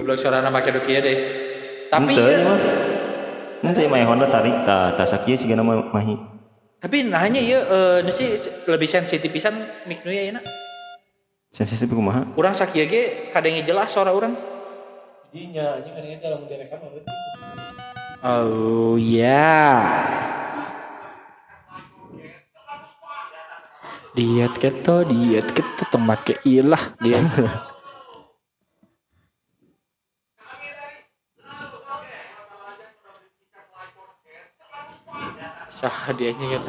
Goblok suara nama kayak kieu deh. Tapi Henteu, ya, mah. Henteu mah Honda tarik ta ta sakieu sigana mah mahi. Tapi nanya ya eh nasi lebih sensitif pisan mic nu ya enak. Sensitif kumaha? Urang sakieu ge kadenge jelas suara urang. Dinya anjing kan dalam direkam Oh ya. Diet keto, diet keto tong make ilah Sah dia nya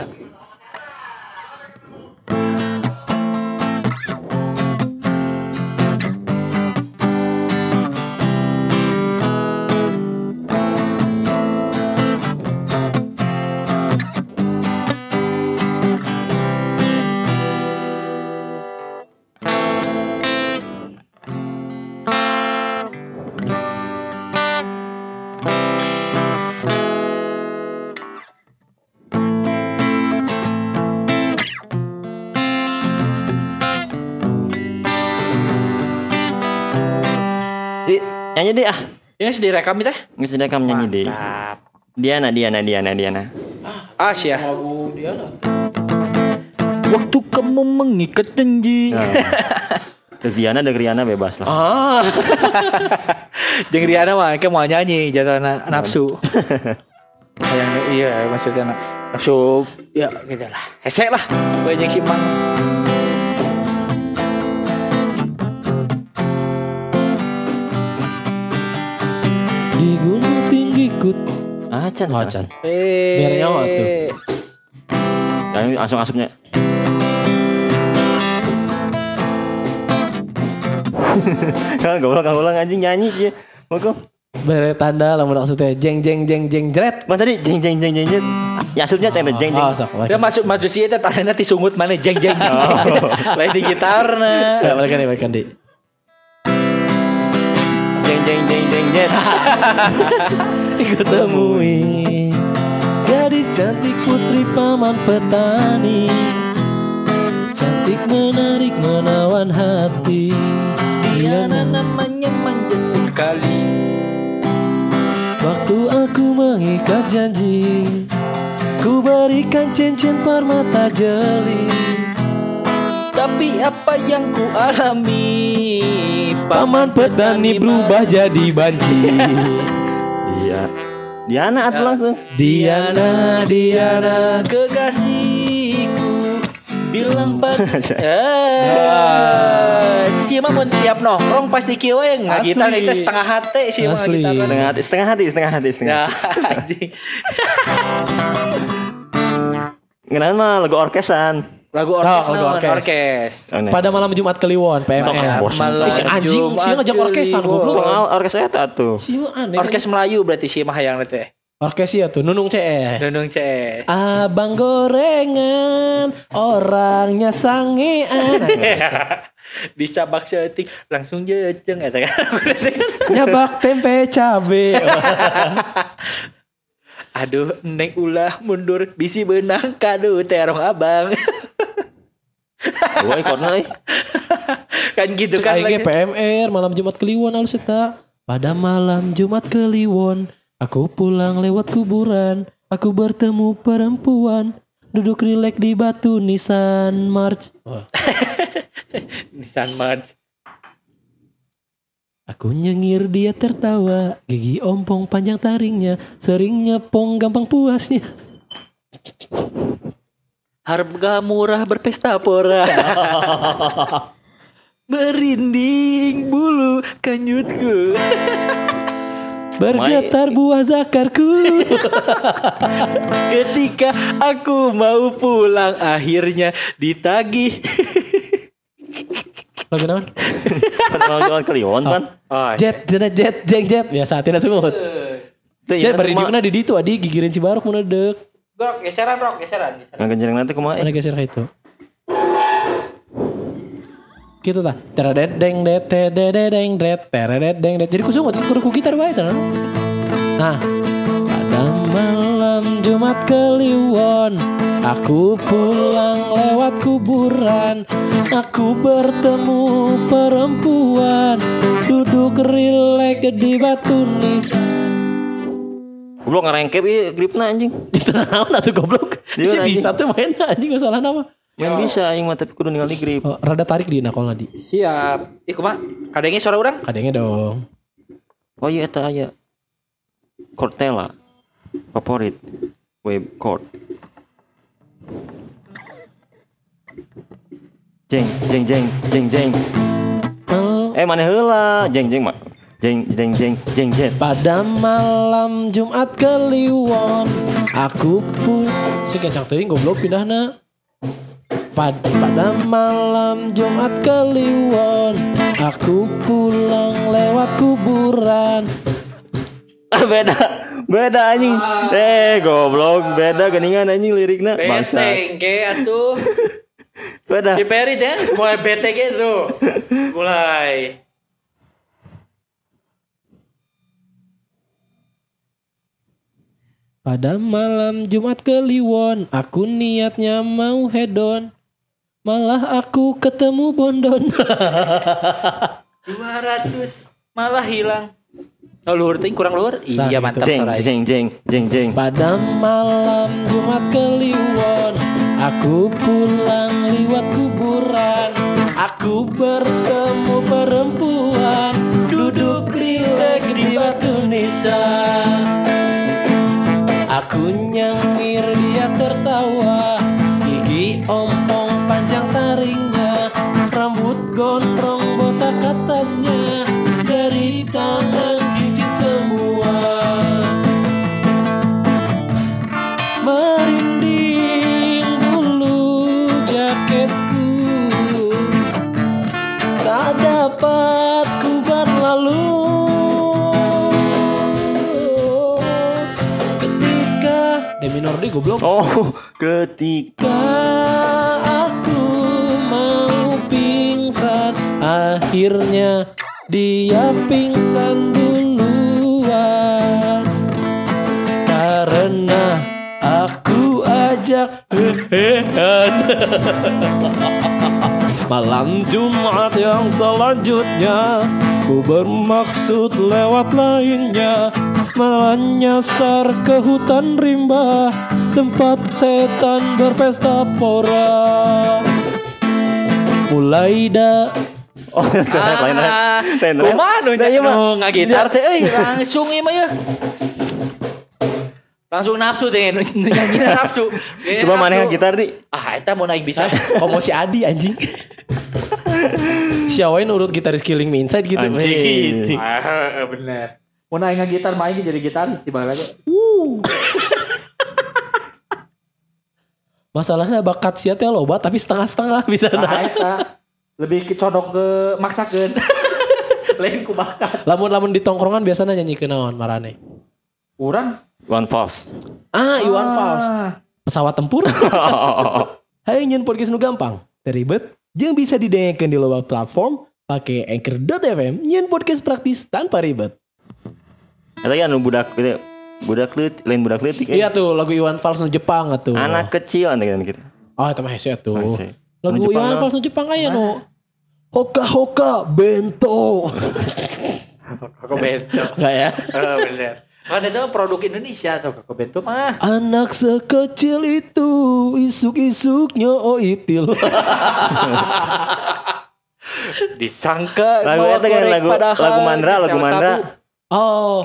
nyanyi deh ah. Ini sudah direkam teh. Geus direkam nyanyi deh. Diana, Diana, Diana, Diana. Ah sih ya. Lagu dia lah. Waktu kamu mengikat janji. Nah. Terus Diana dan Riana bebas lah. Ah. Jeung Riana mah kayak mau nyanyi jatuhna nafsu. Yang iya maksudnya na- nafsu ya gitu lah. Hese lah. Gue jeung tinggi kut. Acan. Macan. Eh. Biar nyawa tuh. Yang langsung asupnya. Kan goblok ulang anjing nyanyi dia. Mau Bere tanda lamun maksudnya jeng jeng jeng jeng jret. Mas tadi jeng jeng jeng jeng jeng. Ya asupnya ceng teh jeng jeng. Oh, sok. Dia masuk maju sih eta tarena ti sungut mana jeng jeng. Lain di gitarna. Ya, balikan deh, balikan deh. Jeng jeng jeng jeng jeng. Kutemui gadis cantik putri paman petani. Cantik menarik menawan hati. Dia namanya manja sekali. Waktu aku mengikat janji Ku berikan cincin permata jeli. Tapi apa yang ku alami? Paman petani berubah jadi banci Iya. Diana atuh langsung. Diana, Diana kekasihku bilang Ah. eh si mah mun tiap nongkrong pasti we ngagitar Asli. itu setengah hati si mah Asli. ngagitar Setengah hati, setengah hati, setengah hati, setengah. ya hati. anjing. Ngenalan mah lagu orkesan. Lagu Oh, orkes lagu naon, orkes. orkes Oh. Pada malam Jumat Kliwon, PMR bosan. Ih, si anjing, si ngajak orkesan, goblok. Tong orkes eta tuh. Si mah aneh orkes Melayu berarti si mah hayang teh Orkes ya tuh, Nunung CS Nunung CS Abang gorengan, orangnya sangean. bisa bak setik langsung jejeng eta kan Nyabak tempe cabe. aduh neng ulah mundur bisi benang kado terong abang Gua ikutna euy. kan gitu Cek kan lagi. PMR malam Jumat Kliwon alus eta. Pada malam Jumat Kliwon, aku pulang lewat kuburan. Aku bertemu perempuan duduk rileks di batu Nissan March. Nissan March Aku nyengir dia tertawa, gigi ompong panjang taringnya, sering nyepong gampang puasnya. Harga murah berpesta pora. Berinding bulu kanyutku. Bergetar buah zakarku. Ketika aku mau pulang akhirnya ditagih. Lagu naon? Jual kliwon pan. Oh, Jet, jet, jet, jeng, jet. Biasa tidak semut. Teu Jet ieu bari di ditu adi gigireun si barok mun dek. Bro, geseran bro, geseran. geseran. Kenjeng nanti kumaha? Mana geser itu? Gitu tah. Teredet deng det teredet deng det teredet deng det. Jadi kusung kudu ku gitar bae tah. Nah, pada malam Jumat Kliwon Aku pulang lewat kuburan Aku bertemu perempuan Duduk rileks di batu nis Goblok ngerengkep ieu gripna anjing. Itu naon atuh goblok Dia Si anjing. bisa tuh main anjing masalah nama Main bisa aing mah tapi kudu ningali grip. oh, Rada tarik di nakol nadi Siap. Ih, kumaha? Kadangnya suara orang? Kadangnya dong Oh iya eta aya. Cortella. Favorit. Web chord. Jeng jeng jeng jeng jeng. Eh mana heula? Jeng jeng mak. Jeng jeng jeng jeng jet. Pada malam Jumat Kliwon Aku pun Si kecang teuing goblok pindahna Pad- Pada malam Jumat Kliwon Aku pulang lewat kuburan Ah beda. Beda anjing. Eh goblok beda geningan anjing lirikna. Bangsa. Beteng ke atuh. Beda. Si Perry dance mulai bete gitu. Mulai. Pada malam Jumat Kliwon Aku niatnya mau hedon Malah aku ketemu Bondon 200 malah hilang. Oh luhur ting kurang luhur? Nah, Iya mantap Jeng jeng jeng jeng jeng. Pada malam Jumat Kliwon Aku pulang liwat kuburan Aku bertemu perempuan Duduk rileks di batu nisan Aku nyengir dia tertawa. Gigi ompong goblok. Oh ketika aku mau pingsan Akhirnya dia pingsan duluan. Karena aku ajak hehehan Malam Jumat yang selanjutnya Ku bermaksud lewat lainnya Malah nyasar ke hutan rimba Tempat setan berpesta pora Mulai dah Oh ieu mah. nu ngagitar teh euy langsung ieu mah ya. Langsung nafsu teh nyanyi nafsu. Coba mana nafsu. gitar di. Ah, eta mau naik bisa. Mau si Adi anjing Si Awain urut gitaris Killing Me Inside gitu Anjing. Gitu. Ah, bener. Mau naik gitar main jadi gitaris tiba lagi. Masalahnya bakat sia teh loba tapi setengah-setengah bisa Nah, eta lebih kecodok ke maksakeun. Lain ku bakat. Lamun-lamun di tongkrongan biasanya nyanyi ke naon marane. Urang One false. Ah, Iwan Fals. Ah. Pesawat tempur. Hai nyen podcast nu gampang, teribet, jeung bisa didengarkan di loba platform pakai anchor.fm nyen podcast praktis tanpa ribet. Eta ya anu budak. Budak leutik, lain budak leutik. eh. Iya tuh lagu Iwan Fals nu Jepang atuh. Anak kecil anu gitu. Oh, itu mah hese tuh. Lagu Iwan. Fals nu Jepang aya nu Hoka Hoka Bento. Koko Bento. Enggak ya? Oh, bener. Kan itu produk Indonesia tuh Koko Bento mah. Anak sekecil itu isuk-isuknya oh itil. Disangka Lagu eta kan lagu padahal lagu Mandra, lagu Mandra. satu. oh.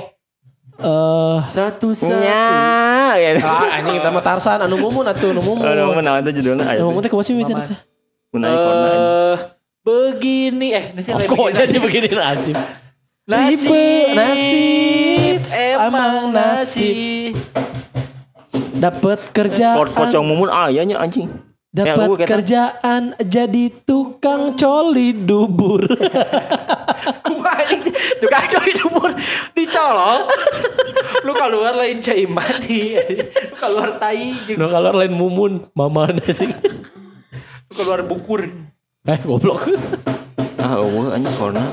Eh Satu satu. Nya. gitu. ah anjing kita mah Tarsan anu mumun atuh anu mumun. Anu mun naon teh judulna aya. Anu mumun teh kumaha sih. Mun. Eh, begini eh nasi Oh, kok jadi begini nasib? nasib Nasib, emang nasib Dapat kerjaan Chord pocong mumun aya nya anjing. Ya, Dapat kata- kerjaan jadi tukang coli dubur. Tukang coli dubur dicolok. Lu keluar lain cai mati. Lu keluar tai no kalau lain mumun, mama lu keluar bukur. Eh goblok. Ah, eueuh anjing corona.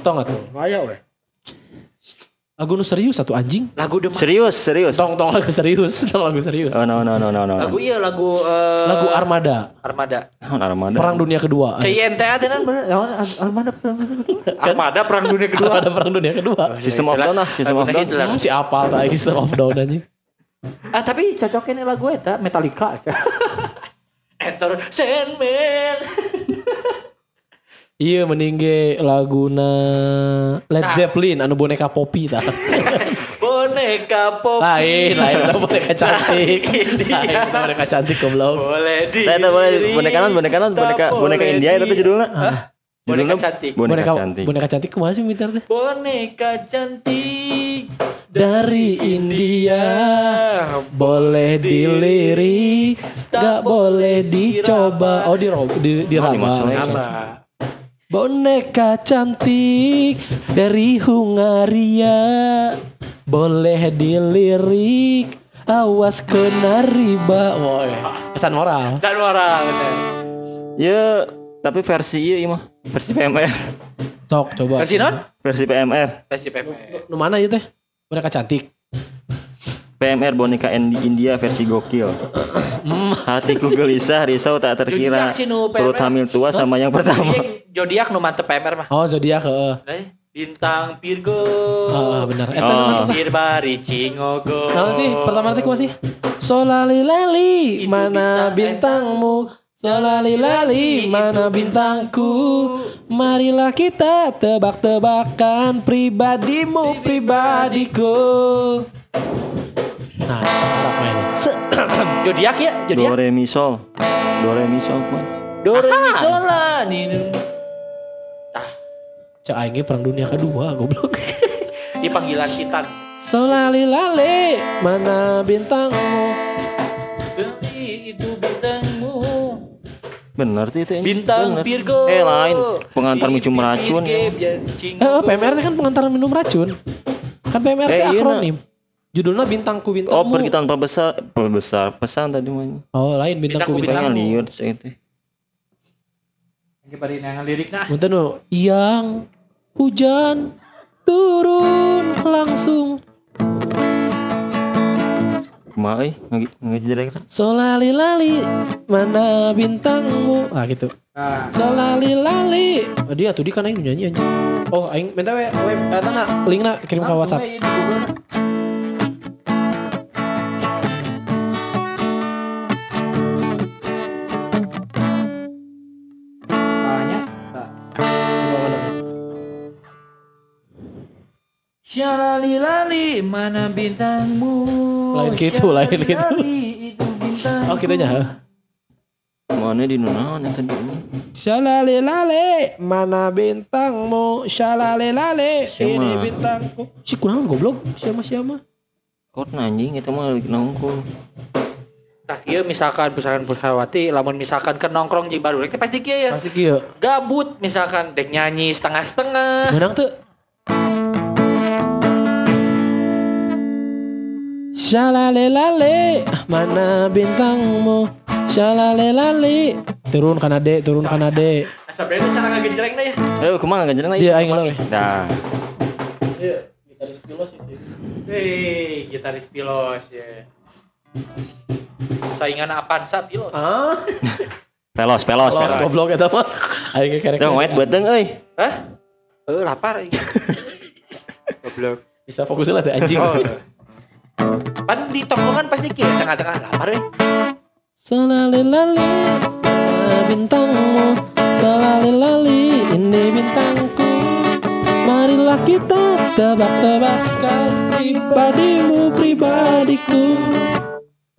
Tong atuh. Aya we. Lagu nu serius satu anjing. Lagu demen. Serius, serius. Tong tong lagu serius, tong lagu serius. Oh, no, no, no, no, no. Lagu iya lagu eh, Lagu Armada, Armada. Naon Armada. Perang Dunia Kedua. CINT teh kan bener. Naon, Armada perang. Armada perang dunia kedua. Armada Perang Dunia Kedua. System of Down lah, System of Down. Hmm, si apa lah System of Down anjing. Ah tapi cocoknya nih lagu eta Metallica. Enter Sandman. Iya meningge laguna Led Nah. Zeppelin anu boneka Poppy tah. Boneka pop. lain, lain itu boneka cantik. Lain boneka cantik goblok. Boleh di. Tahu boleh boneka non, boneka non, boneka boneka India itu judulnya. Boneka cantik. Boneka Boneka cantik. boneka cantik ke mana sih minta teh? Boneka cantik Dari India boleh dilirik, gak boleh dicoba. Oh di di, di Oh, dimasukin. Rama. Boneka cantik dari Hungaria boleh dilirik awas kena riba Woy, pesan moral Dan moral bener. Ya, tapi versi iya iya mah. Versi PMR. sok coba Versi non? Versi PMR. Versi PP. nu mana itu teh boneka cantik PMR boneka Indi- India versi gokil. Hatiku gelisah, risau tak terkira. Perut hamil tua sama yang pertama. Zodiac nu mantep PMR mah. oh zodiak heeh Eh, Bintang Virgo. Ah, benar. Eta Oh. Birbari Cingogo. Nama sih pertama nanti kumaha sih solali lali mana bintang bintangmu solali lali mana bintangku marilah kita tebak-tebakan pribadimu pribadiku nah harap main Zodiac ya, Do Zodiac. re mi sol. Do re mi sol man. Do re mi sol la nih. cak aing ge perang dunia kedua goblok Di panggilan kita. solali lali mana bintangmu Demi itu bintangmu. Bener tuh itu. Bintang Bener. Virgo. Eh lain, pengantar minum racun. Eh, PMR teh kan pengantar minum racun. Kan PMR Eh, iya, akronim. Judulnya bintangku bintangmu. Oh, pergi tanpa besar, besar pesan tadi mah. Oh, lain bintangku Bintangku, bintangmu. Pengen liur itu. Lagi pada yang lirik nah. Munten yang hujan turun langsung Kumaha euy, ngagi ngajelek. solali lali mana bintangmu ah gitu Nah, solali lali oh, dia tuh dia kan aing nyanyi anjing oh aing minta we eta na linkna kirim ke WhatsApp Syalali lali mana bintangmu? Lain gitu, lain gitu. Syalali itu bintang. oh kita nya Mana di nunaon yang tadi? Shalale lale, mana bintangmu? Siapa? ini bintangku. Si kurang goblok, siapa siapa? Kok anjing itu mah lagi nongkrong. Nah, kieu misalkan misalkan Pusawati lamun misalkan ke nongkrong jeung baru pasti kieu ya. Pasti kieu. Gabut misalkan dek nyanyi setengah-setengah. Menang tuh. Shalale lale, mana bintangmu? Shalale lale. Turun kana de, turun kana de. Asa beda cara ngagenjreng ya. Eh, kumaha ngajeneng lagi? Dia aing lawe. Dah. Gitaris pilos itu. Hei, gitaris pilos ya. Saingan Avanza pilos. Ah, Pelos, pelos, los pelos. goblok eta mah. Aing kerek. Dah wet beuteng euy. Hah? Eh, lapar ya. Goblok. Bisa fokus lah teh anjing. Pan di tongkrongan pasti kieu tengah-tengah lapar ya. Salali lali, bintangmu. Salali lali, ini bintangku. Marilah kita tebak-tebakan pribadimu, pribadiku.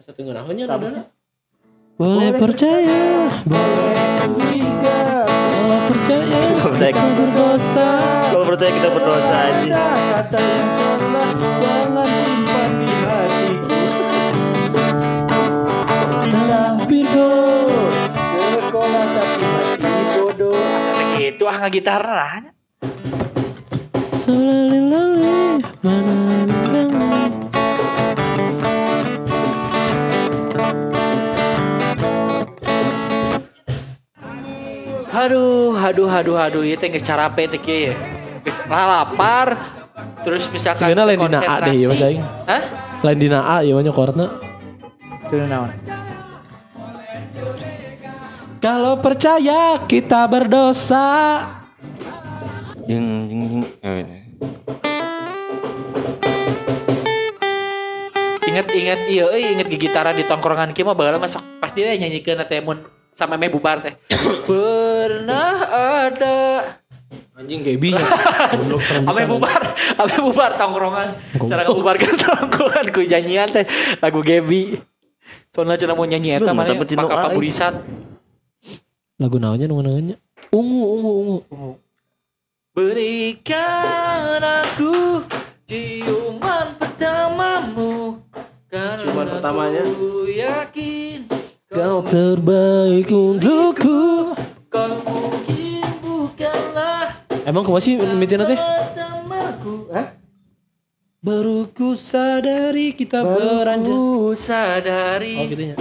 Satu ngerahonya ada. Boleh percaya, boleh curiga, kalau percaya Percaya. kita berdosa. Kalau percaya kita berdosa aja. Ulah ngagitar lah. Solalilali, manalilali. Aduh, aduh, aduh, aduh, itu nggak cara apa itu ya. Geus lapar, terus misalkan Sebenarnya lain dina A deh, ya, Mas Aing. Hah? Lain dina A ya banyak korna. Itu naon? Kalau percaya kita berdosa. Jeng jeng jeng. Eh, Ingat ingat iya, euy inget gigitaran di tongkrongan kieu mah baheula masuk pasti dia nyanyiikeun teh mun sama me bubar teh. Pernah ada Anjing kayak binya. Serem Ame bubar, ame bubar tongkrongan. Cara bubarkan tongkrongan ku nyanyian teh lagu Gebi. Soalnya cenah mau nyanyi eta mana pakai apa aing. burisat. Lagu naonnya nu naonnya? Ungu ungu ungu. Berikan aku ciuman pertamamu karena Ciuman pertamanya? Aku yakin Kau terbaik untukku. kau mungkin bukanlah Emang kau masih pertamaku. Hah? Baru ku sadari kita beranjak. Baru sadari Oh gitu ya.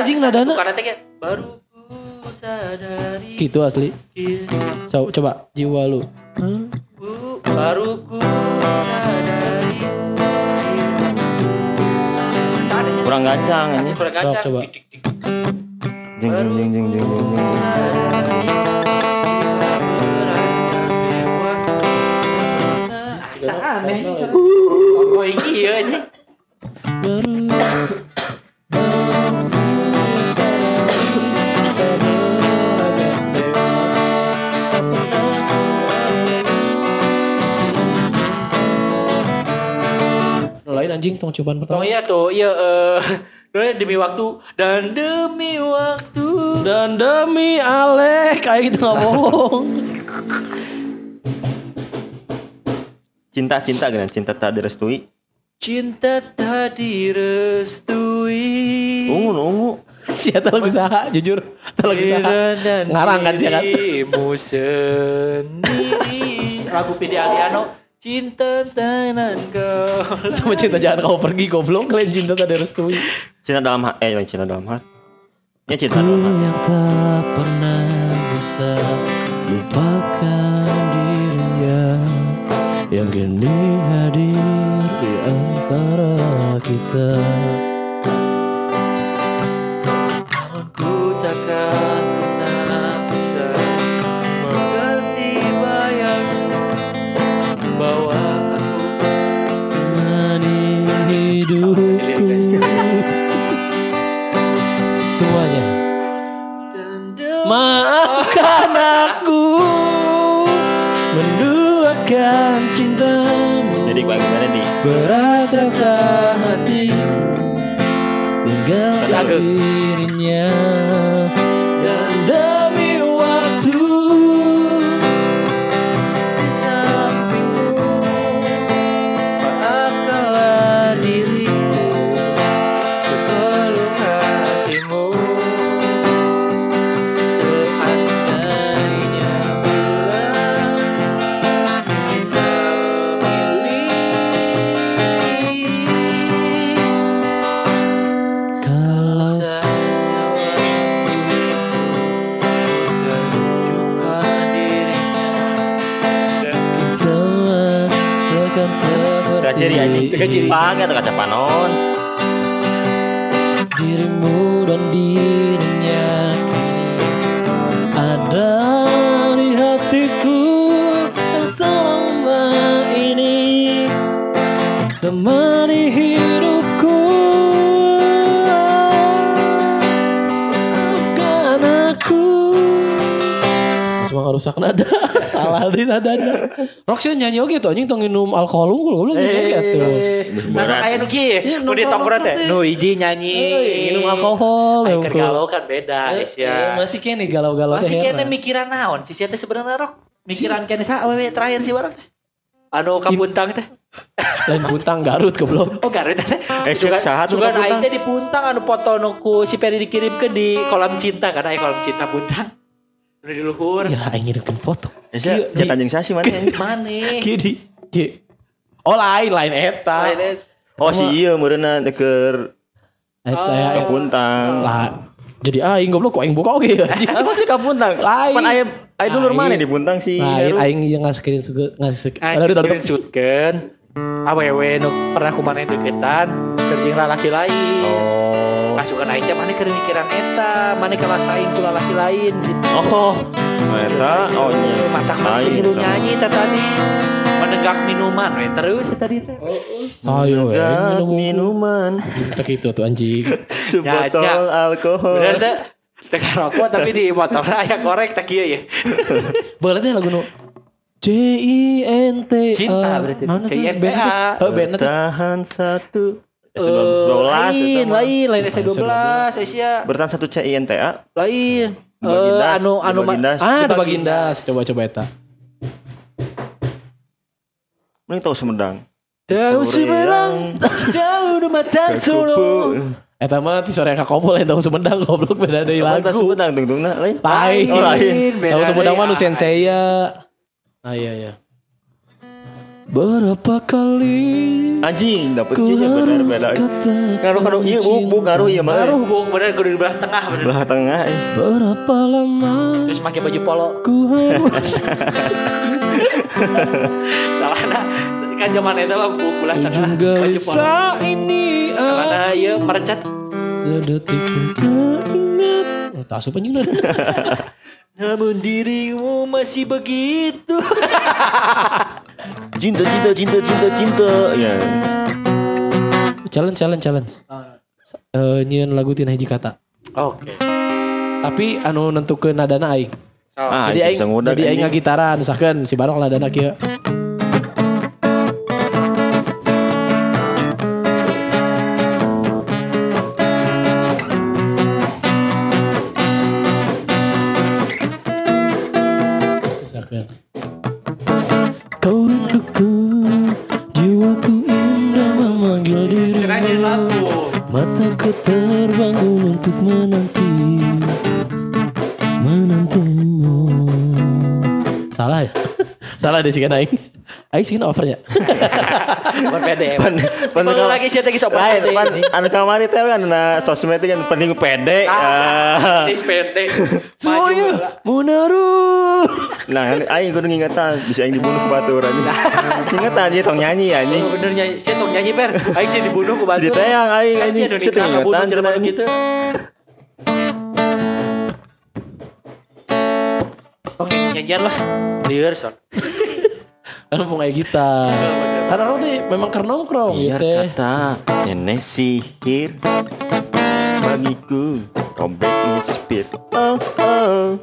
Anjing nadana. Bukan baru ku sadari. gitu asli. So, coba jiwa lu. Ku- baru ku sadari. kurang gacang Masih ini. kurang. Sok, coba. Sadari, bila beranjak dewasa. Asa aneh. Oh, ini ya ini. Ku lain anjing tong cobaan Oh pertama. iya tuh, iya eh eh, demi waktu dan demi waktu. Dan demi Alek kayak gitu nggak bohong. Cinta cinta kan cinta tak direstui. Cinta tak direstui. Ungu ungu. Siapa lagu saha jujur. Lagu saha. Ngarang kan dia kan. sendiri. Lagu Pidi Aliano. Cinta tanan kau. Sama cinta jangan kau pergi goblok kalian cinta tak direstui. Cinta dalam hati. Eh cinta dalam hati. Ya cinta Ku dalam hati. yang tak pernah bisa lupakan dirinya yang kini hadir di antara kita. Berat rasa hati Tinggal Si dirinya Pakai atau kaca panon. dirimu dan dirinya ada di hatiku selama ini temani hidupku ngerusak nada. Salah di nadanya. Roxy nyanyi oke tuh anjing tong minum alkohol unggul goblok nyanyi gitu. Masa kayak nu kieu Iya, nu di nu tongkrongan teh. Nu hiji nyanyi. Eh, minum alkohol ya, galau kan beda guys Eh, ya. masih kene galau-galau Masih kene mikiran naon si sia teh sebenarnya rok. Mikiran kene sa awewe terakhir sih barang teh. Anu kapuntang teh. lain puntang Garut goblok. Oh Garut teh. Eh, Juga saha tuh juga aing teh di puntang anu foto nu ku si Peri dikirimkeun di kolam cinta kan aya kolam cinta puntang. Udah di luhur. Ya aing ngirimkeun foto. Eh, saya chat anjing sasi mana? Mane? Kieu di kieu. Oh lain lain eta. Lain Oh si iya meureuna deker Eta ya eta. Kapuntang. lah. Jadi aing goblok kok aing buka oge ya. Ah, masih Kapuntang. Lain. Pan aya aya dulur mana di Puntang si Lain Heru? aing yang ngaskerin suga ngasih. Ah, screenshotkeun awewe nu pernah kumaha deketan kerjing lalaki lain. Oh. Aing teh mana keur mikiran eta, mana kalasain ku lalaki lain gitu. Oh. Eta oh nya. Matak Lain, ngilu eta. nyanyi tadi. Menegak minuman we terus tadi teh. Ayo ya Gak minum minuman Tak itu tuh anjing. sebotol Ya, alkohol. Bener teh. Teh rokok tapi di motor aya korek tak kieu ya. Boleh teh lagu nu C I N T A. Cinta berarti. Mana tuh C-I-N-T-A. band teh? Oh, band teh. Tahan satu Eh, S12 lain, lain, lain S12 Asia. Bertahan satu CINTA Lain. Eh, anu anu. Ah, ada Di Bagindas. Coba coba eta. Mending tahu Sumedang Jauh Sore Sumedang, jauh di mata Solo. Eta mah ti sore ka kompol yang tahu Sumedang goblok beda deui Lagu lagu. Sumedang tungtungna lain Lain. Oh, lain. Beda Tahu Sumedang mah nu sensei ya. Ah iya iya. Berapa kali Anjing kinya bener harus beda katakan Ngaruh-ngaruh iya bu bu ngaruh iya mah Baru bung bener kudu di belah tengah bener. Belah tengah eh. Berapa lama Terus pakai baju polo. ku harus Celana kan zaman itu mah bung belah tengah baju polo. ini Celana ieu merecet. Sedetik pun tak ingat Oh, Tak asup anjing Namun dirimu masih begitu. Cinta cinta cinta cinta cinta. Ya. Challenge challenge challenge. Eh Nyian lagu tina hiji kata. Oke. Tapi anu nentukeun nadana aing. Ah Jadi aing Jadi aing ngagitaran Misalkan si Barok nadana kieu terbangun untuk menanti Menantimu Salah ya? Salah deh sih kan Aing sih overnya Pan pede. Pan pan lagi sih tadi sok lain pede. pan anu kamari teh kan na sosmed kan penting pede. Ah. Ting pede. Semuanya Munaru Nah, aing kudu ngingetan bisa aing dibunuh ku baturan. Ingetan dia tong nyanyi anjing. Oh, bener nyanyi. Saya tong nyanyi per. Aing sih dibunuh ku batu. Jadi tayang aing Kan si anjing. Indonesia Situ ngebunuh ingetan cenah gitu. Tong nyanyian lah. Liar sok. Kan mau kayak gitar Karena orang nih memang kernongkrong Biar gitu ya. kata nenek sihir bagiku robek speed. Oh oh.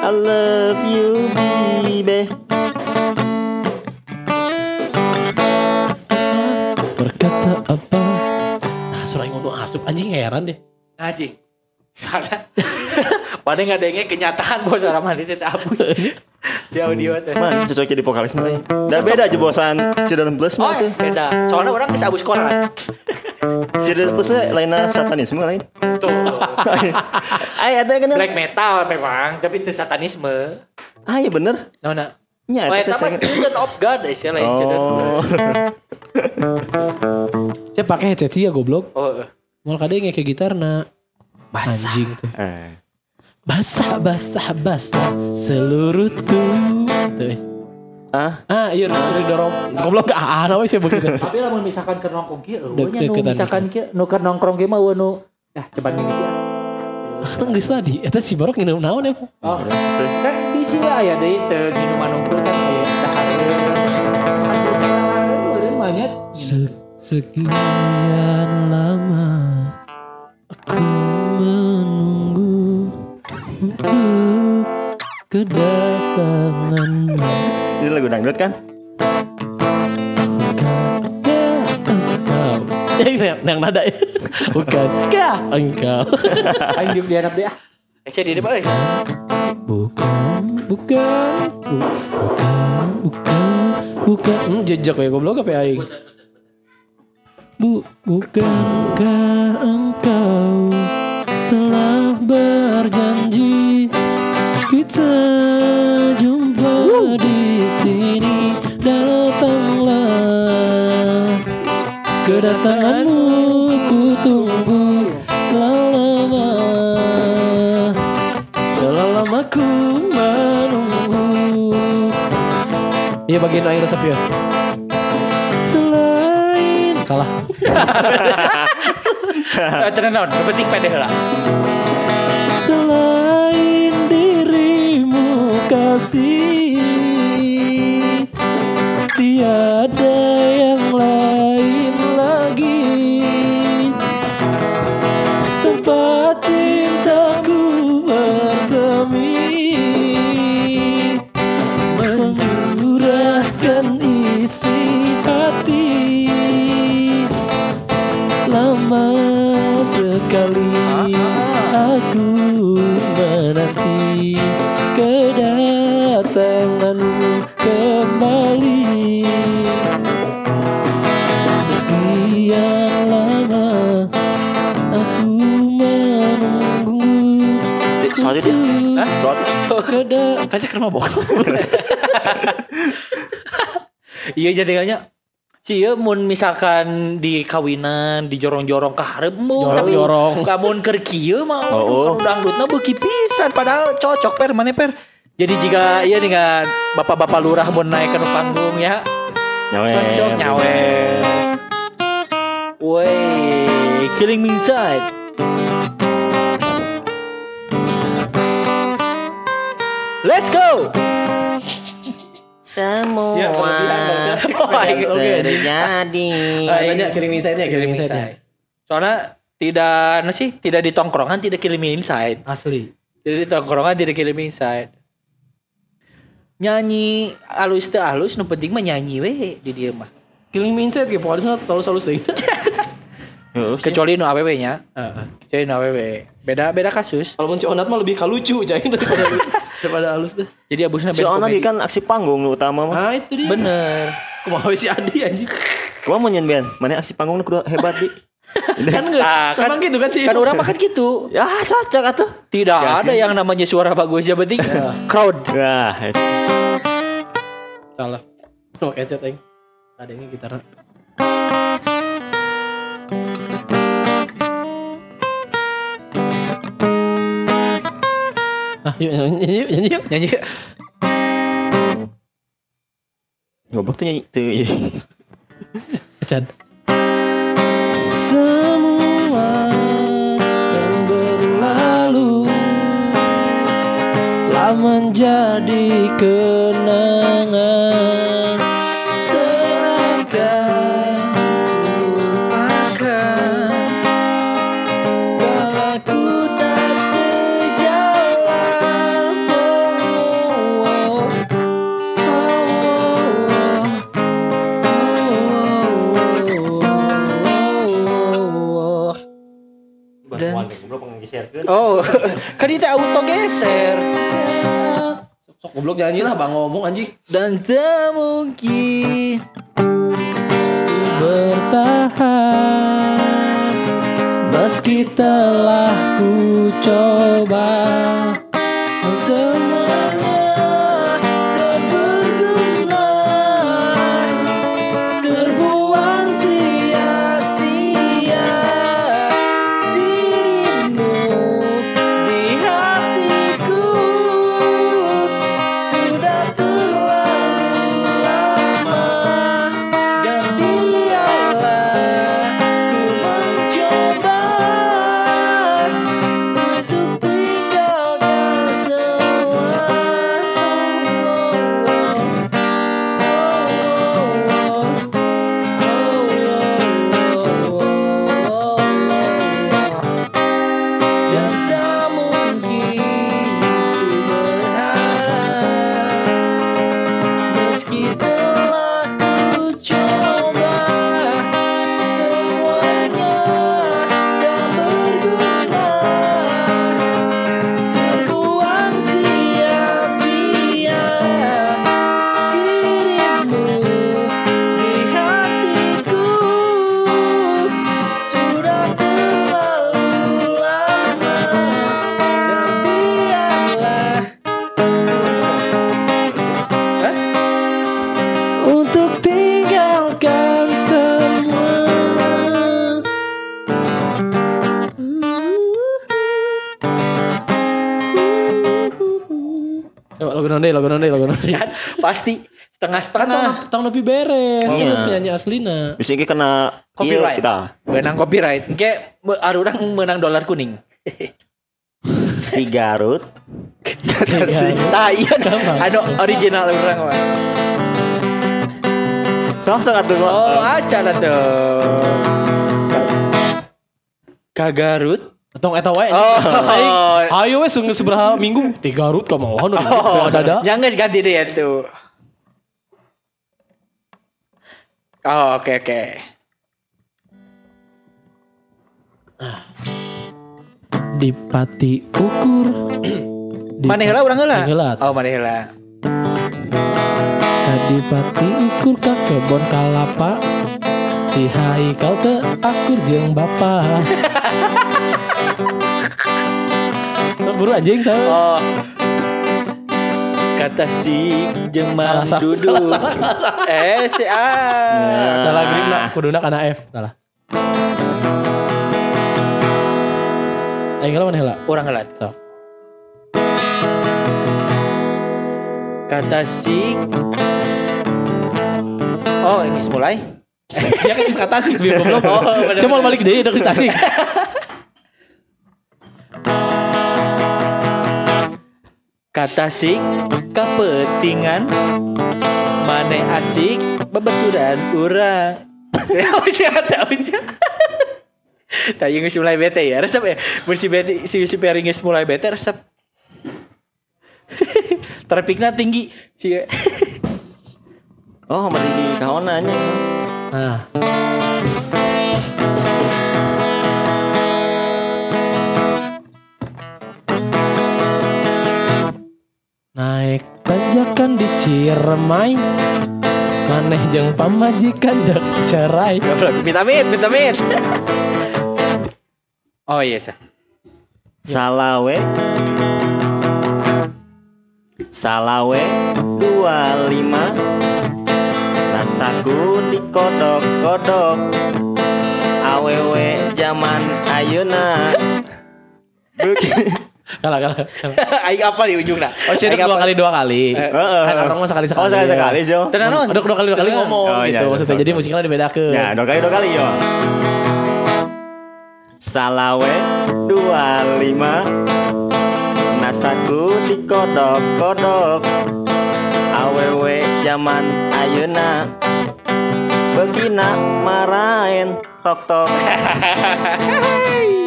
I love you baby. Berkata apa Nah yang ngomong asup Anjing heran deh Anjing. Soalnya Padahal nggak ada kenyataan bos orang mandi teh hapus di audio teh. Man, cocok jadi vokalis mah. Dah beda aja bosan Cidaran Plus Oh mah tuh. beda. Soalnya orang bisa abus koran. Cidaran Plus teh lainnya satanisme lain. Tuh. Ay ada kan? Black metal memang, tapi itu satanisme. Ah iya bener. Nah, nah. Nya Oh, eta eta teh mah saya. Children of God eh, sih lain Children. Oh. Saya pakai headset ya goblok Oh, eh. Mau kadang kayak gitar nah Anjing tuh Eh. Basah basah basah Seluruh tuh Tuh. Ah, Ah iya udah dorong Goblok gak ah namanya sih begitu Tapi lamun misalkan keur nongkrong kieu, eueuh nya nu misalkan kieu nu keur nongkrong ge mah nu ya coba gini kieu. Enggak tadi Eta si Barok nginum naon ya Oh, kan di sini aya deui teu minuman unggul kan aya dahar. Eueuh banyak. Se- Sekian lama Aku menunggu Untuk kedatanganmu. Ini lagu dangdut kan? Eh, yang, yang nada ya. Bukan. Kah engkau Aing diuk diharap dia. Ese di depan. Bukan Bukan bu- Bukan Bukan Bukan. Hmm, Jejak ya goblok apa aing? Bu Bukankah engkau Telah berjanji Kedatanganmu ku tunggu lama Telah lama ku menunggu. Iya bagian air resep ya Selain Salah. Tenang naon, penting pede lah. Selain dirimu kasih Tiada Keda Kaca ke rumah bokap. Iya jadinya Si ieu mun misalkan di kawinan di jorong-jorong ka hareup mun Jorong-jorong. lamun keur kieu mah Oh, oh. dangdutna beuki pisan padahal cocok per mana per jadi jika iya dengan bapak-bapak lurah mun naik ke panggung ya Nyawe cocok nyawe Wey, killing me inside. Let's go. Semua Ya. Oh, iya, terjadi Tanya kirim insight-nya kirim Killing me insight-nya inside. Soalnya tidak, no sih, tidak di tongkrongan tidak me inside. Asli Tidak di tongkrongan tidak me inside. Nyanyi alus teh alus, nu penting mah nyanyi we di dia mah. Me inside kayak pokoknya terlalu halus deh. Kecuali nu awewe nya. Kecuali nu awewe. Beda beda kasus. Kalau si Onat mah lebih kalucu cai daripada daripada halus deh. Jadi abusna Si band Ona komedi. dia kan aksi panggung nu utama mah Nah itu dia. Bener. Kumaha si Adi anjing. Kumaha mau nyen Ben Mana aksi panggung kudu hebat di Kan enggak. Ah, kan- Emang gitu kan sih. Kan orang makan gitu. Ya cocok atuh Tidak Ya, ada sih. yang namanya suara bagus yang penting crowd. Wah salah. Oh, headset aing. Ada ini gitar. Ah, yuk nyanyi yuk, nyanyi yuk. Nyanyi. Goblok tuh nyanyi tuh iya. Chan. Semua yang berlalu telah menjadi kenangan Oh, kan itu auto geser. Sok goblok nyanyi lah bang ngomong anjing Dan tak mungkin bertahan meski telah ku coba Nonde, lagu nonde, lagu nonde. Kan pasti setengah-setengah. Tang lebih beres. Oh, Iya, penyanyi aslina. Bisa iki kena Copyright. iya kita. Menang copyright. Ada orang menang dolar kuning. Tiga Garut. Nah iya Ada original orang mah. Langsung atuh. Oh aja lah tuh. Kagarut. Tong eta wae. Oh. Ayo wes sung seberapa minggu? Tiga rut kamu mohon. Oh, ada ada. Jangan ganti deh itu. Oh, oke oke. Dipati ukur. Di- Mana heula urang heula? Oh, mana heula. Kadipati ukur ka kebon kalapa. Si Haikal teu akur jeung bapa. Buru anjing saya. Oh. Kata si mang Salah, duduk. Eh si A. Salah grip nak kuduna kana F. Salah. Aing mana heula? Urang heula. Sok. Kata si Oh, ini mulai. Dia kan kata sih biar goblok. Oh, bener, Saya mau balik deh dari Tasik. Kata sik kepentingan. Mane asik bebeturan urang. Tak usia Tadi geus mulai bete ya resep ya. Bersih bete si si Peri geus mulai bete resep. Terpikna tinggi si Oh, mari di kaonan nya. Nah. Naik tanjakan di Ciremai. Maneh jeung pamajikan dek cerai. Vitamin, vitamin Oh iya sah. Salawe. Salawe 25 Rasaku dikodok-kodok. Awewe zaman Begini Kalah kalah. Aing apa di ujungnya? Oh sih dua kali dua kali. Heeh. Kan orang mah sekali sekali. Oh, sekali sekali, Sio. Tenang non Dua, dua kali dua kali ngomong Oh, iya, gitu iya, Maksudnya. jadi musiknya dibedakan. Ya, dua kali dua kali yo. Salawe 25 Nasaku dikodok-kodok. Awewe zaman ayeuna. Begina marahin tok tok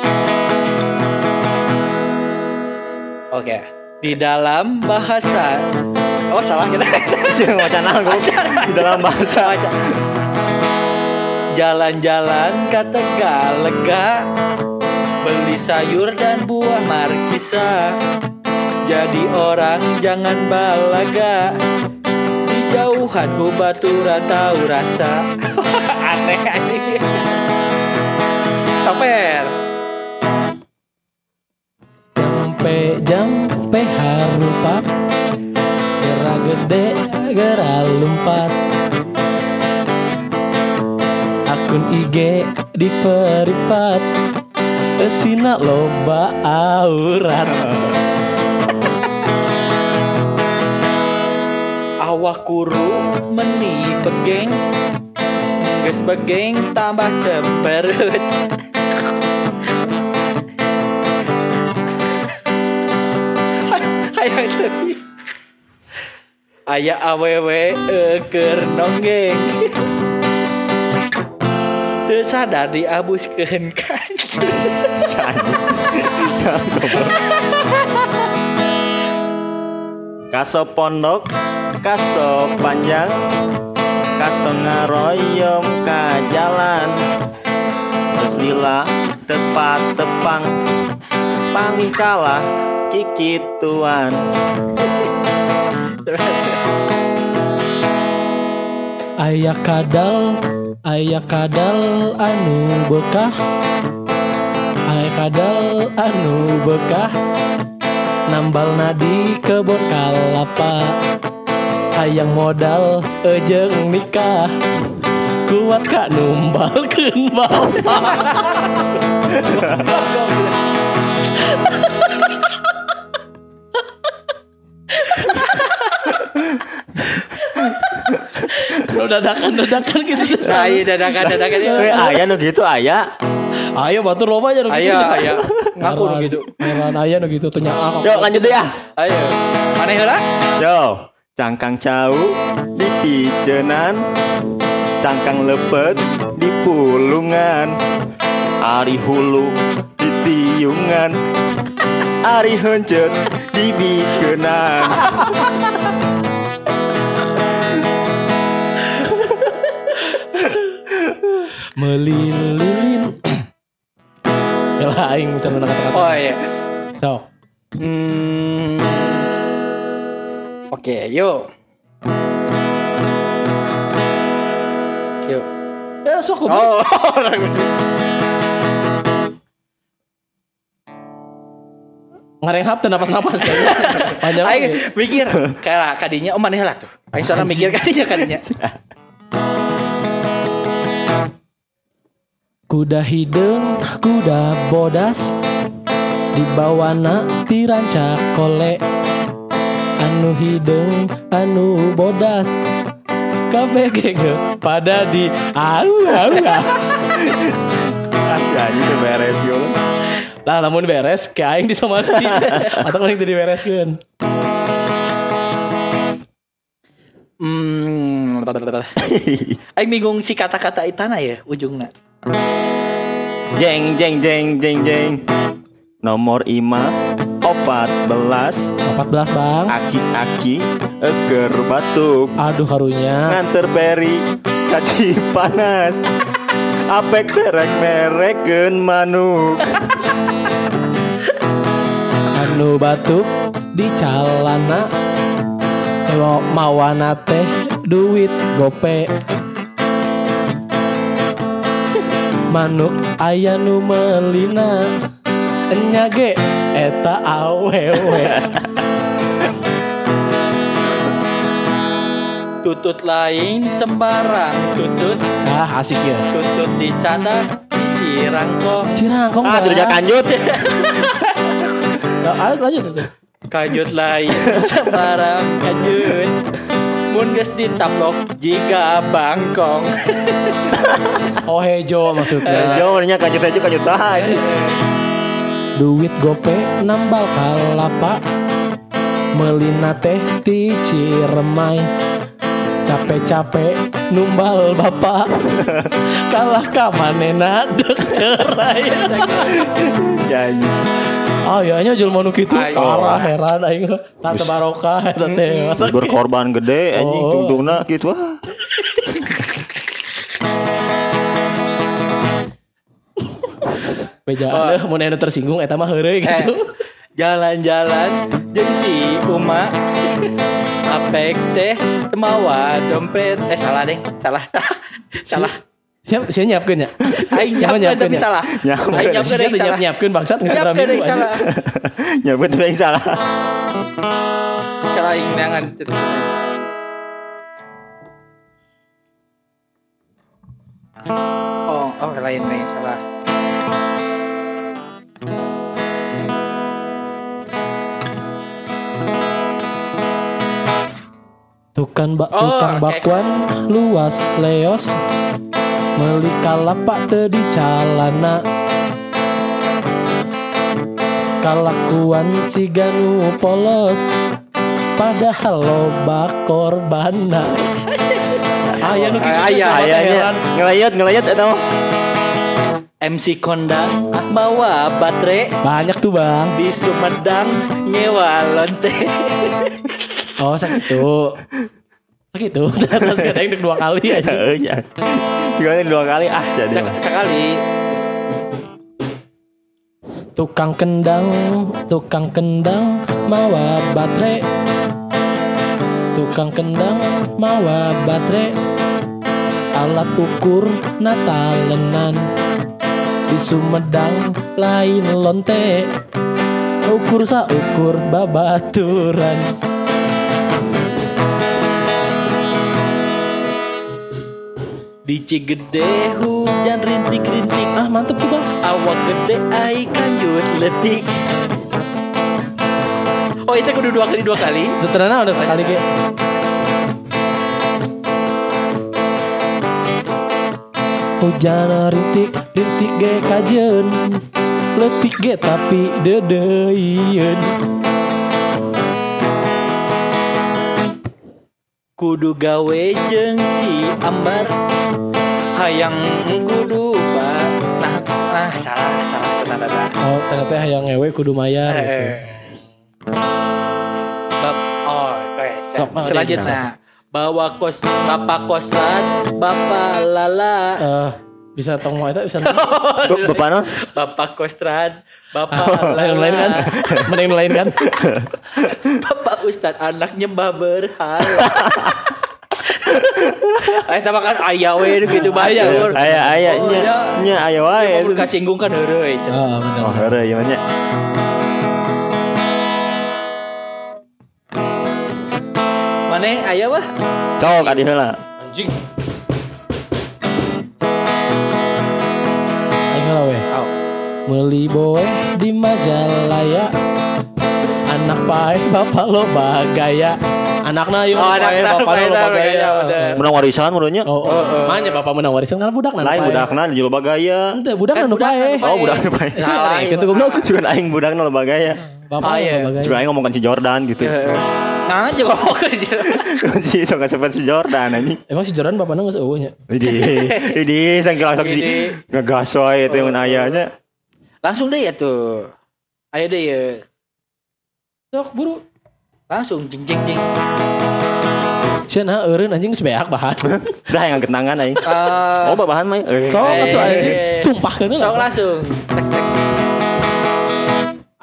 Oke. Di dalam bahasa. Oh salah kita. Yang macan aku di dalam bahasa. Jalan-jalan ke Tegalega Beli sayur dan buah markisa. Jadi orang jangan balaga. Di jauhan ku baturan tahu rasa. Aneh aneh Samper Jampe jampe harupat. Gera gede gera lumpat. Akun IG di peripat Esina loba aurat. Awak kuru meni begeng. Geus begeng tambah cemberut Aya awewe eker nonggeng Teu sadar diabuskeun kan? Kaso pondok Kaso panjang Kaso ngaroyom ka jalan. Terus lila tepat tepang Pangi kalah kikituan Aya kadal Aya kadal anu bekah. Aya kadal anu bekah. Nambal nadi kebon kalapa Hayang modal ejeng nikah. Kuat kak numbal bapak Kalau dadakan-dadakan gitu. Ayo dadakan dadakan ya. Eh, aya nu gitu aya. Ayo batur loba aja nu gitu. Ayo ayo. Ngaku nu gitu. Heran aya nu gitu tanya ah. Yuk lanjut deh ya. Ayo. Mana heula? Yo, cangkang cau di picenan, cangkang lepet di pulungan, ari hulu di tiungan, ari hencet di bikenan. Melilin. Ya lah aing muter kata-kata. Oh iya. So. Hmm. Oke, yuk. Yuk. Ya sok goblok. Oh, orang musik. Ngarenghap teu napas-napas Aing lagi. mikir kayak kadinya oh mana heula tuh. Aing soalnya mikir kadinya kadinya. Kuda hidung, kuda bodas Dibawana ti rancak kole Anu hidung, anu bodas Kabeh gege pada di au au au. Asli aja beres yo. Lah lamun beres ke aing disomasi atau paling teu dibereskeun. Hmm. Aing bingung si kata-kata itana ya ujungnya. Jeng jeng jeng jeng jeng. Nomor ima opat belas 14 Bang. aki-aki eger batuk Aduh karunya. nganter beri kaci panas apek terek mereken manuk Anu batuk di calana Ewo mawana teh duit gope Manuk aya nu melina. Enya ge eta awewe Tutut lain sembarang tutut. Ah asik ya. Tutut di sana di Cirangkong Cirangkong ah tidak kanjut Nah, lanjut. Kajut lain sembarang kajut Mun geus ditaplok jika bangkong. Oh hejo maksudnya. Jauh nya kanjut aja kanjut saha ini Duit gope nambal kalapa? Melina teh ti Ciremai Capek-capek numbal bapak. Kalah ka manena dek cerai janji Oh iya nya jelma nu kitu. Parah heran aing Tante barokah eta teh berkorban gede anjing Oh. tungtungna gitu. Ah. Beja mun anu tersinggung eta mah heureuy Eh, gitu. jalan-jalan jeung si Uma apek teh temawa dompet. Eh salah deh salah. Salah. Siap siap nyiapkeun ya? Aing Siapa nyiapkeun tapi ya? salah. Aing nyiapkeun Siapa aing salah. nyiap-nyiapkeun bangsat geus nyiapkeun minggu aing aja. salah. Nyebut yang salah. Salah aing neangan Oh, oh lain nih salah. Tukang bak Oh, tukang bakwan luas leos. Meli kalapak teu di calana Kalakuan si ganu polos. Padahal loba korbana. Aya nu kitu teh, Aya, coba teh ayahnya ngelayat ngelayat eta mah MC kondang bawa baterai. Banyak tuh bang. Di Sumedang nyewa lonte. Oh sakitu Sakitu Terus dek dua kali aja Heeh ya Sekali dua kali ah jadi Sek- sekali Tukang kendang, tukang kendang mawa baterai. Tukang kendang mawa baterai. Alat ukur natalenan di Sumedang lain lonte. Ukur sa ukur babaturan. Di Cigede hujan rintik-rintik Ah mantep tuh bang. awak gede ai kanjut letik. Oh itu kudu dua kali dua kali. Teteranah udah sekali ke. hujan rintik rintik ge kajen letik ge tapi dedeien kudu gawe jeung si Ambar. Hayang kudu ba nah nah salah salah salah salah. Oh ternyata hayang ngewe kudu mayar gitu. Bab oh oke Sok, selanjutnya bawa kos bapak kostrat bapak lala. Eh, bisa tong mau itu bisa Ba- Bapak non? bapak kostrat bapak lain lain kan mending lain kan bapak ustad anaknya mbah berhala Eh, tapi kan ayah we gitu banyak. Lur. Aya aya Oh, nya ya. nya aya wae. Ya, mau kasinggung kan heureuy. Cen. oh bener Oh, heureuy ieu mah nya. Maneh aya wah? Cok adi heula. anjing Meli boe di Majalaya Anak pae bapak lo bagaya Anakna yuk Oh, pae anakna bapak pae lo bagaya. Menang warisan menurutnya. Oh, oh, Makanya bapak menang warisan karena budak Lain budakna jual bagaya. Ente budak Eh, nu budak pae Oh, budakna bae. Salah, Gitu iya, goblok Sugan aing budakna lo bagaya. Bapak lo bagaya Juga aing ngomongkan si Jordan gitu. Nah, aja ngomong aja. Si sok sepet si Jordan anjing. Emang si Jordan bapaknya nggak seueuhnya Idi, idi sangki langsung si Idi. ngegas wae teh mun ayahnya. Langsung deh ya tuh. Ayo deh ya. Sok buru Langsung jing jing jing. Sian ha eureun anjing sebeak bahan Dah yang kenangan aing. Eh, Oh, bahan mah. Eh. Sok Eh, atuh anjing eh. tumpahkeun Sok langsung. Tek tek.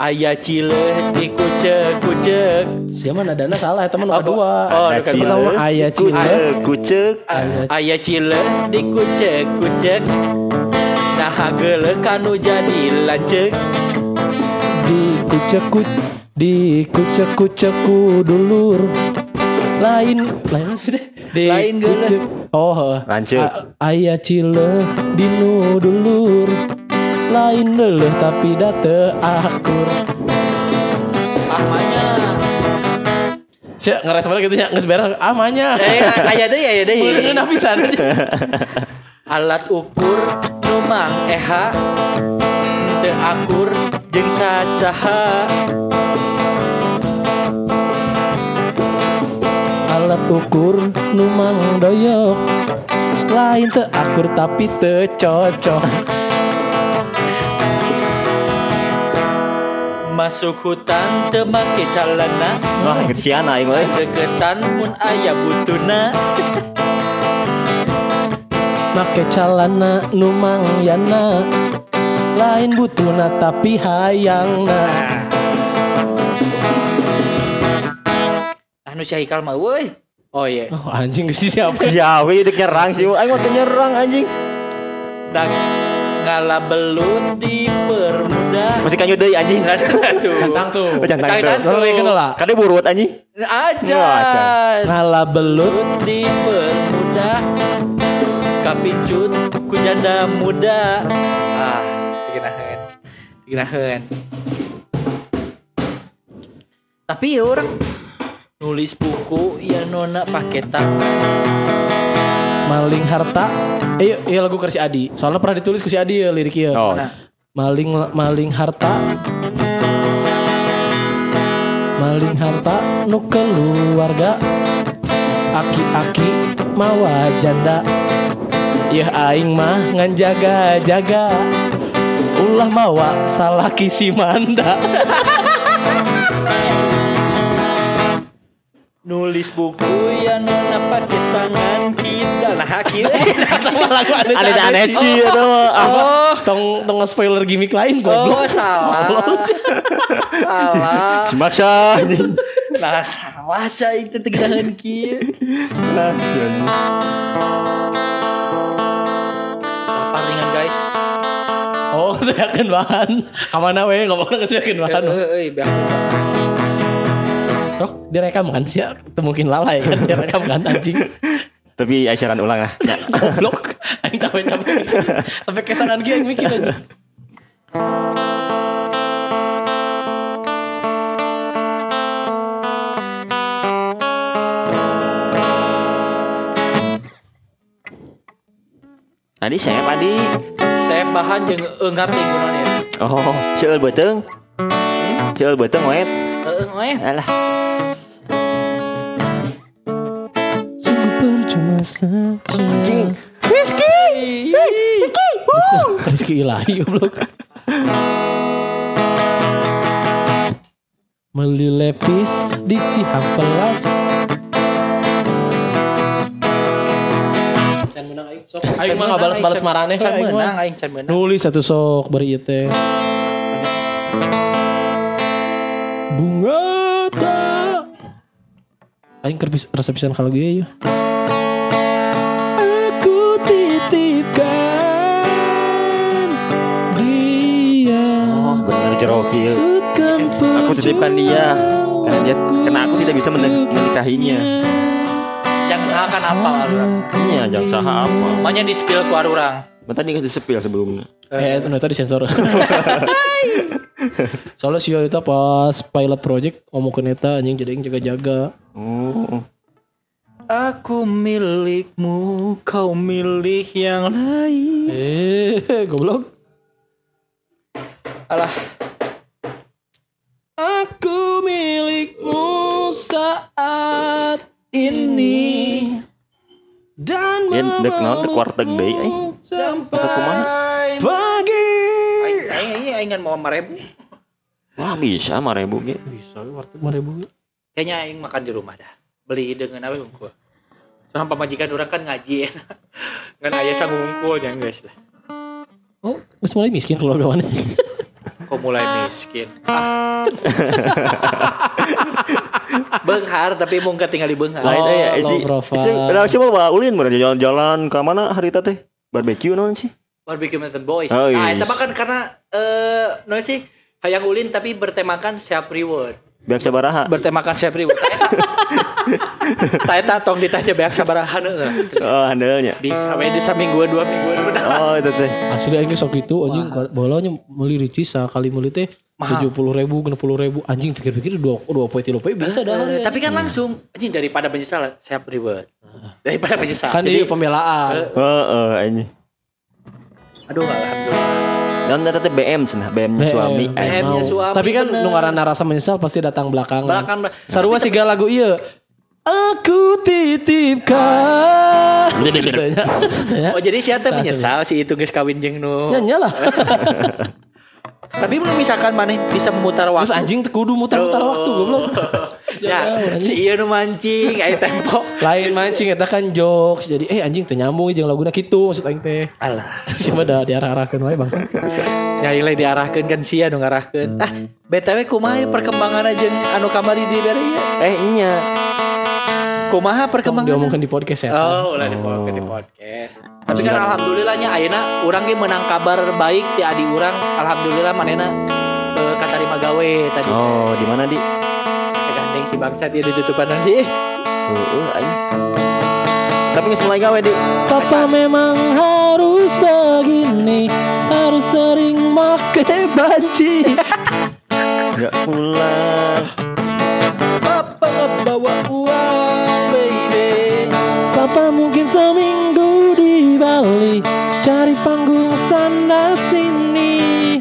Ayah cile di kucek kucek. Siapa nadana salah teman Oh, kedua oh, cile, ayah cile. kucek, kucek. Ayah Ayah cile di kucek kucek. Nah geule kanu jadi lancek. di kucek kuc di kucek kucekku dulur lain lain di Lain kucek oh. A- ayah cile dinu dulur. Lain leleh tapi date akur. Amanya. Siap ngeres mana gitu ya nges beres amanya. Eh, aya deh, aya deh. Meureun pisan Alat ukur numang eha teu akur jeung sasaha. alat ukur numang doyok lain teu akur tapi teu cocok Masuk hutan teu make calana. Wah, kesian aing we. Deketan mun aya butuna. Make calana numang yana lain butuna tapi hayangna Anu si Haikal mah weuy. Oh iya. oh anjing geus siapa Ya, we dek nyerang sih. Aing mau nyerang anjing. Dak ngala belut dipermudah. Masih kanyu deui anjing. Aduh. Tantang tuh Oh, jangan Kaitan tangkep. Lalu kenal lah Kade burut anjing. Aja. Ngala belut Belut dipermudah. Kapicut ku janda muda. Ah, diginaheun. Diginaheun. Tapi ya orang nulis buku ya nona paketan maling harta eh iya, iya lagu ke si Adi soalnya pernah ditulis ke si Adi ya liriknya Oh. Nah, maling maling harta maling harta nu keluarga aki-aki mawa janda ya aing mah ngan jaga-jaga. Ulah mawa salah kisi manda. Nulis buku ya nona pakai tangan kita. Nah kieu lagu Aneh-aneh ci itu mah. Ah, oh. Tong tong spoiler gimmick lain oh goblok. salah. Salah. Si maksa anjing. nah salah cai itu tegahan kieu saya akan bahan. Kamana we ngomongnya saya akan bahan. Eh eh biar Toh direkam kan? Sih mungkin lalai kan? Direkam kan anjing? Tapi aisyran ulang lah. Ya. goblok. Aing capek capek. Sampai kesangan gini mikir aja Nah, Adi saya padi. Saya bahan jeung engat ting kunaon ya. Oh, seueur beuteung. Seueur beuteung wet. Heeh, we. Alah. Sungguh percuma saja Anjing. Rizky. Rizky Ilahi goblok Meli lepis di Cihampelas menang aing sok Aing mah balas-balas marane Can aing menang aing can menang. Nulis satu sok bari ieu teh. Bunga tak Aing keur resep pisan kalau gue ya Aku titipkan dia. Oh, benar. Tutkan Aku titipkan dia. Karena dia karena aku tidak bisa menik- menikahinya. Yang sahakan apa urang. Iya, jangan saha apa. Makanya di spill ku urang. Kan Tadi nggak disepil sebelumnya. Eh, ternyata disensor. Soalnya si itu pas pilot project ngomongin eta anjing jadi yang jaga-jaga. Oh. Aku milikmu, kau milik yang lain. Eh, goblok. Alah, Aku milikmu saat ini dan Ya, dek naon dek warteg deui ai. sampai kumaha? pagi. aing aing aing aing mau marebu. Wah, bisa mah ribu ge. Bisa warteg mah ribu. Kayaknya aing makan di rumah dah. Beli dengan apa bungku. Soalnya pamajikan orang kan ngaji enak. Ngan aya sanggup bungku jangan guys lah. Oh, geus mulai miskin kalau udah Kok mulai miskin. Ah. benghar tapi mau tinggal di benghar. Lain Oh, aya low si profile. si ada siapa bawa ulin meureun jalan-jalan ke mana hari teh? Barbecue naon sih? Barbecue Mountain Boys. Oh, nah, yes. itu kan karena eh no sih hayang ulin tapi bertemakan self reward. Biar sabaraha. Bertemakan self reward. Taeta tong ditanya beak sabaraha heeh. Oh, handelnya. Di sampai di samingguan dua mingguan. Oh, itu teh. Asli aing sok itu anjing bolanya meuli ricis sekali meuli teh tujuh puluh ribu, enam puluh ribu anjing pikir-pikir dua dua poin tiga poin bisa dah. Eh, tapi kan langsung anjing daripada menyesal self reward. Daripada menyesal. kan Jadi, ini pembelaan. Heeh, ini. aduh alhamdulillah. Dan teh BM cenah, BM-nya suami. BM. Eh, BM-nya suami, Tapi kan nu ngaranna rasa menyesal pasti datang belakangan. Belakang Sarua sih lagu iya. Aku titipkan. Gitu ya. Oh jadi siapa menyesal si itu guys kawin jeung nu. Nyanyi lah. Tapi belum misalkan mana bisa memutar Terus waktu. anjing teu kudu muter-muter Oh. waktu goblok. ya, anjing. si iya nu mancing, aya tempo. Lain mancing eta kan jokes. Jadi eh anjing teu nyambung jeung laguna kitu maksud aing teh. Alah, Terus cuma da diarah-arahkeun wae bangsa. nyai lah diarahkeun kan sia nu ngarahkeun. Ah, BTW kumaha ya perkembangan aja anu kamari di bere eh nya. Kumaha perkembangan? Diomongkeun di podcast ya. Oh, ulah di podcast di podcast. Tapi kan alhamdulillahnya ayeuna urang ge menang kabar baik ti adi urang. Alhamdulillah manena eh, katarima gawe tadi. Oh, di mana, Di? Gandeng si bangsa dia ditutupan sih. Heeh, anjing. Tapi geus mulai gawe, Di. Papa memang harus begini Harus sering make banci Enggak pulang. Papa bawa uang baby. Papa mungkin seminggu di Bali. Cari panggung sana sini.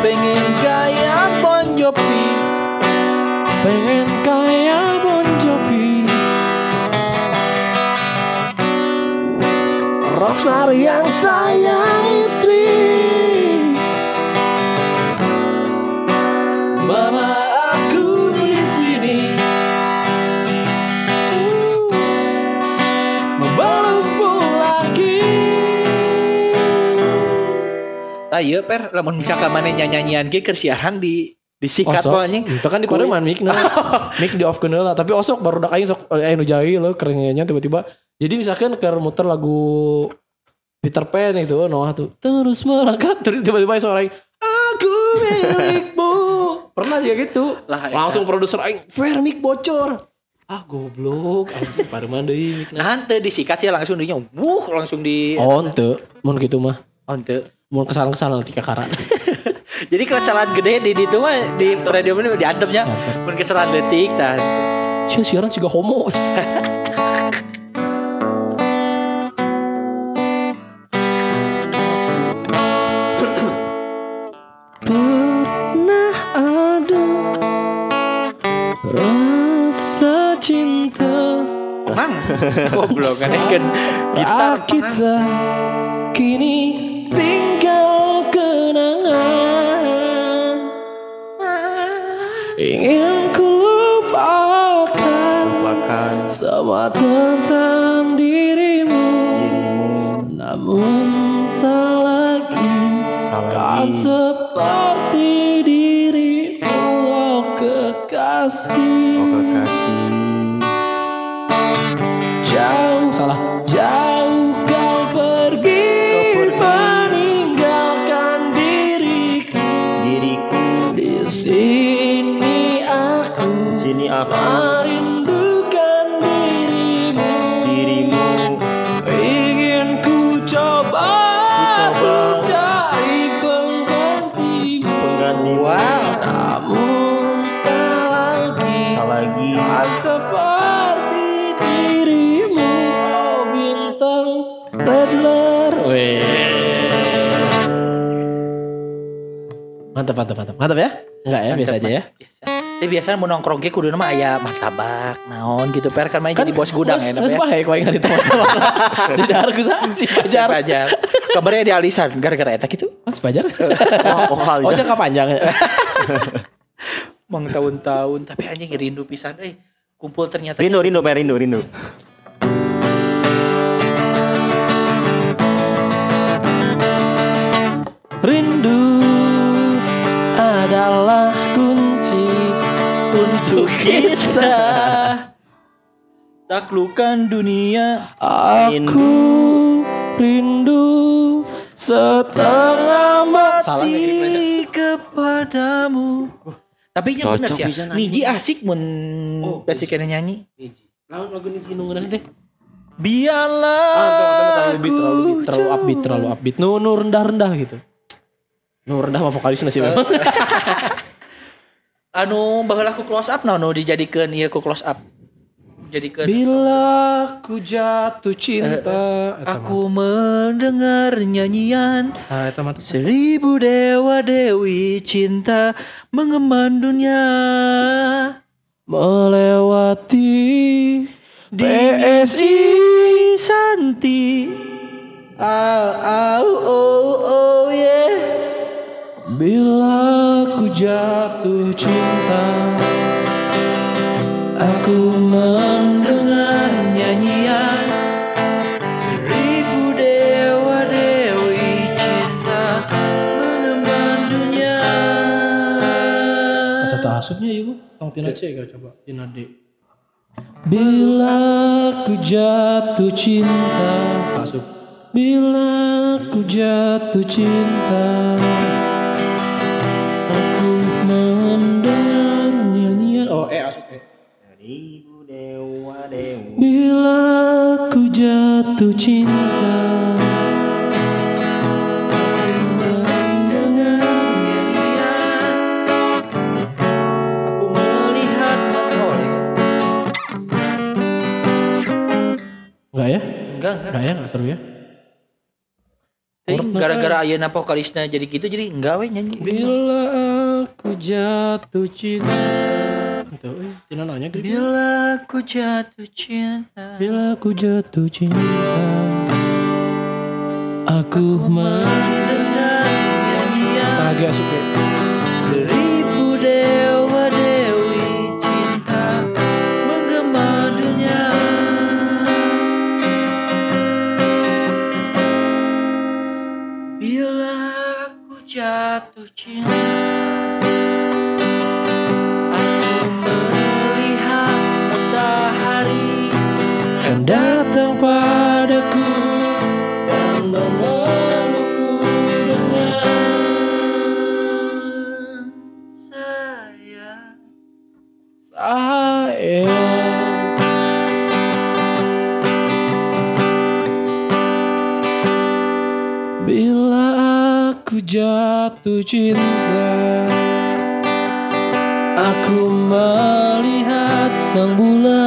Pengen kaya Bon Jovi. Pengen kaya Bon Jovi. Rockstar yang sayang Iya per, lamun misalkan mana nyanyian ge keur siaran di disikat Osok, anjing. itu kan di pareman mic nah. mic di off lah tapi osok baru dak aing sok eh nu jahil lo kerennya tiba-tiba. Jadi misalkan keur muter lagu Peter Pan itu Noah tuh. Terus melangkah terus tiba-tiba suara aku milikmu. Pernah sih gitu. Lah, langsung produser aing fair mic bocor. Ah goblok. Anjing pareman deui mic Nah, disikat sih langsung dinya. Wuh, langsung di oh ente mun gitu mah. Oh. Mun kesalahan-kesalahan nanti kakaran Jadi kesalahan gede di itu mah di radio ini diantepnya pun kesalahan detik dan Sia siaran juga homo. Pernah ada rasa cinta. Mang goblok kan? Kan gitar kita kini tinggal kenangan Ingin ku lupakan Lupakan. semua tentang dirimu. Dirimu. Namun tak lagi Tak kan seperti dirimu. Oh kekasih. Oh kekasih Kan seperti dirimu Oh bintang Redler Mantap mantap mantap. Mantap ya? Enggak ya biasa aja ya? biasa. Tapi biasanya mau nongkrong ge kudu nama aya martabak naon gitu. Per kan main jadi bos gudang ya Terus mah ya. kau ingat itu Di daerah kita Si Pajar Pajar. Kabarnya di alisan gara-gara eta gitu. Mas Pajar Oh, oh kali Oh jangka panjang ya Mang tahun-tahun tapi anjing rindu pisan euy. Kumpul ternyata Rindu rindu Pak rindu rindu Rindu adalah kunci untuk kita taklukan dunia. Aku rindu setengah mati kepadamu. Tapi yang Cocok sih ya. Niji asik mun Oh, basic kena nyanyi. Lalu lagu ini nunggu deh Biarlah Ah, terlalu beat, terlalu aku beat, terlalu upbeat, terlalu upbeat. Nu, nu rendah rendah gitu. Nu rendah mah vokalisnya sih memang. anu baheula aku close up naon nu dijadikeun ieu ku close up. Jadikeun Bila ku jatuh cinta, aku mendengar nyanyian. Ah, eta mah tuh. Seribu dewa dewi cinta mengemban dunia. Melewati BSI Santi. Au au oh oh yeah Bila ku jatuh cinta Aku mendengar Asupnya ibu? Tong tina C kau coba Tina D. Bila ku jatuh cinta Asup Bila ku jatuh cinta Aku mendengar nyanyian Oh eh asup eh Ibu dewa dewa Bila ku jatuh cinta Enggak enggak. Ya? Enggak seru ya? Gara-gara ayeuna vokalisnya jadi gitu jadi enggak we nyanyi. Bila aku jatuh cinta. Itu, Tina nanya gitu. Bila ku jatuh cinta. Bila aku jatuh cinta. Aku mendengar nyanyian. Lagi asuk jatuh cinta. Aku melihat matahari Dan datang padaku jatuh cinta. Aku melihat sang bulan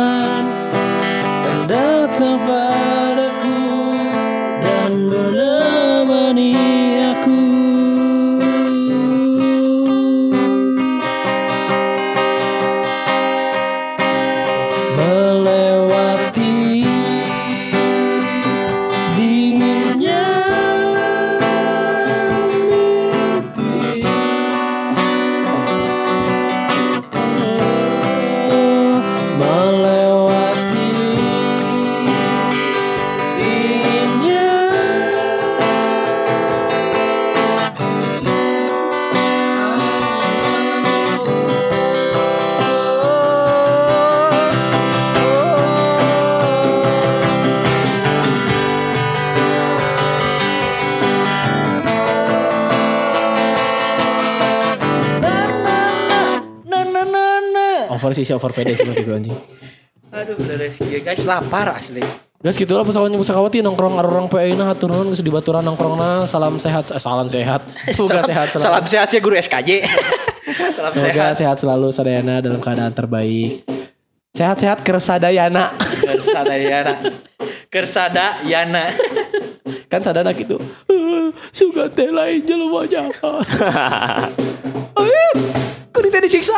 over sih pede seperti itu anjing Aduh, beres ya guys, lapar asli. Guys gitu lah pesawatnya pesawati nongkrong orang PI nah hatur nuhun geus di baturan nongkrongna salam sehat eh, salam sehat semoga sehat selalu Salam sehat ya guru SKJ. Salam semoga sehat. sehat selalu sadayana dalam keadaan terbaik sehat-sehat kersadayana Kersada Yana. Kersada Yana. kan sadana gitu "Eh, suga teh lain jelema jahat Ayo, kudu teh disiksa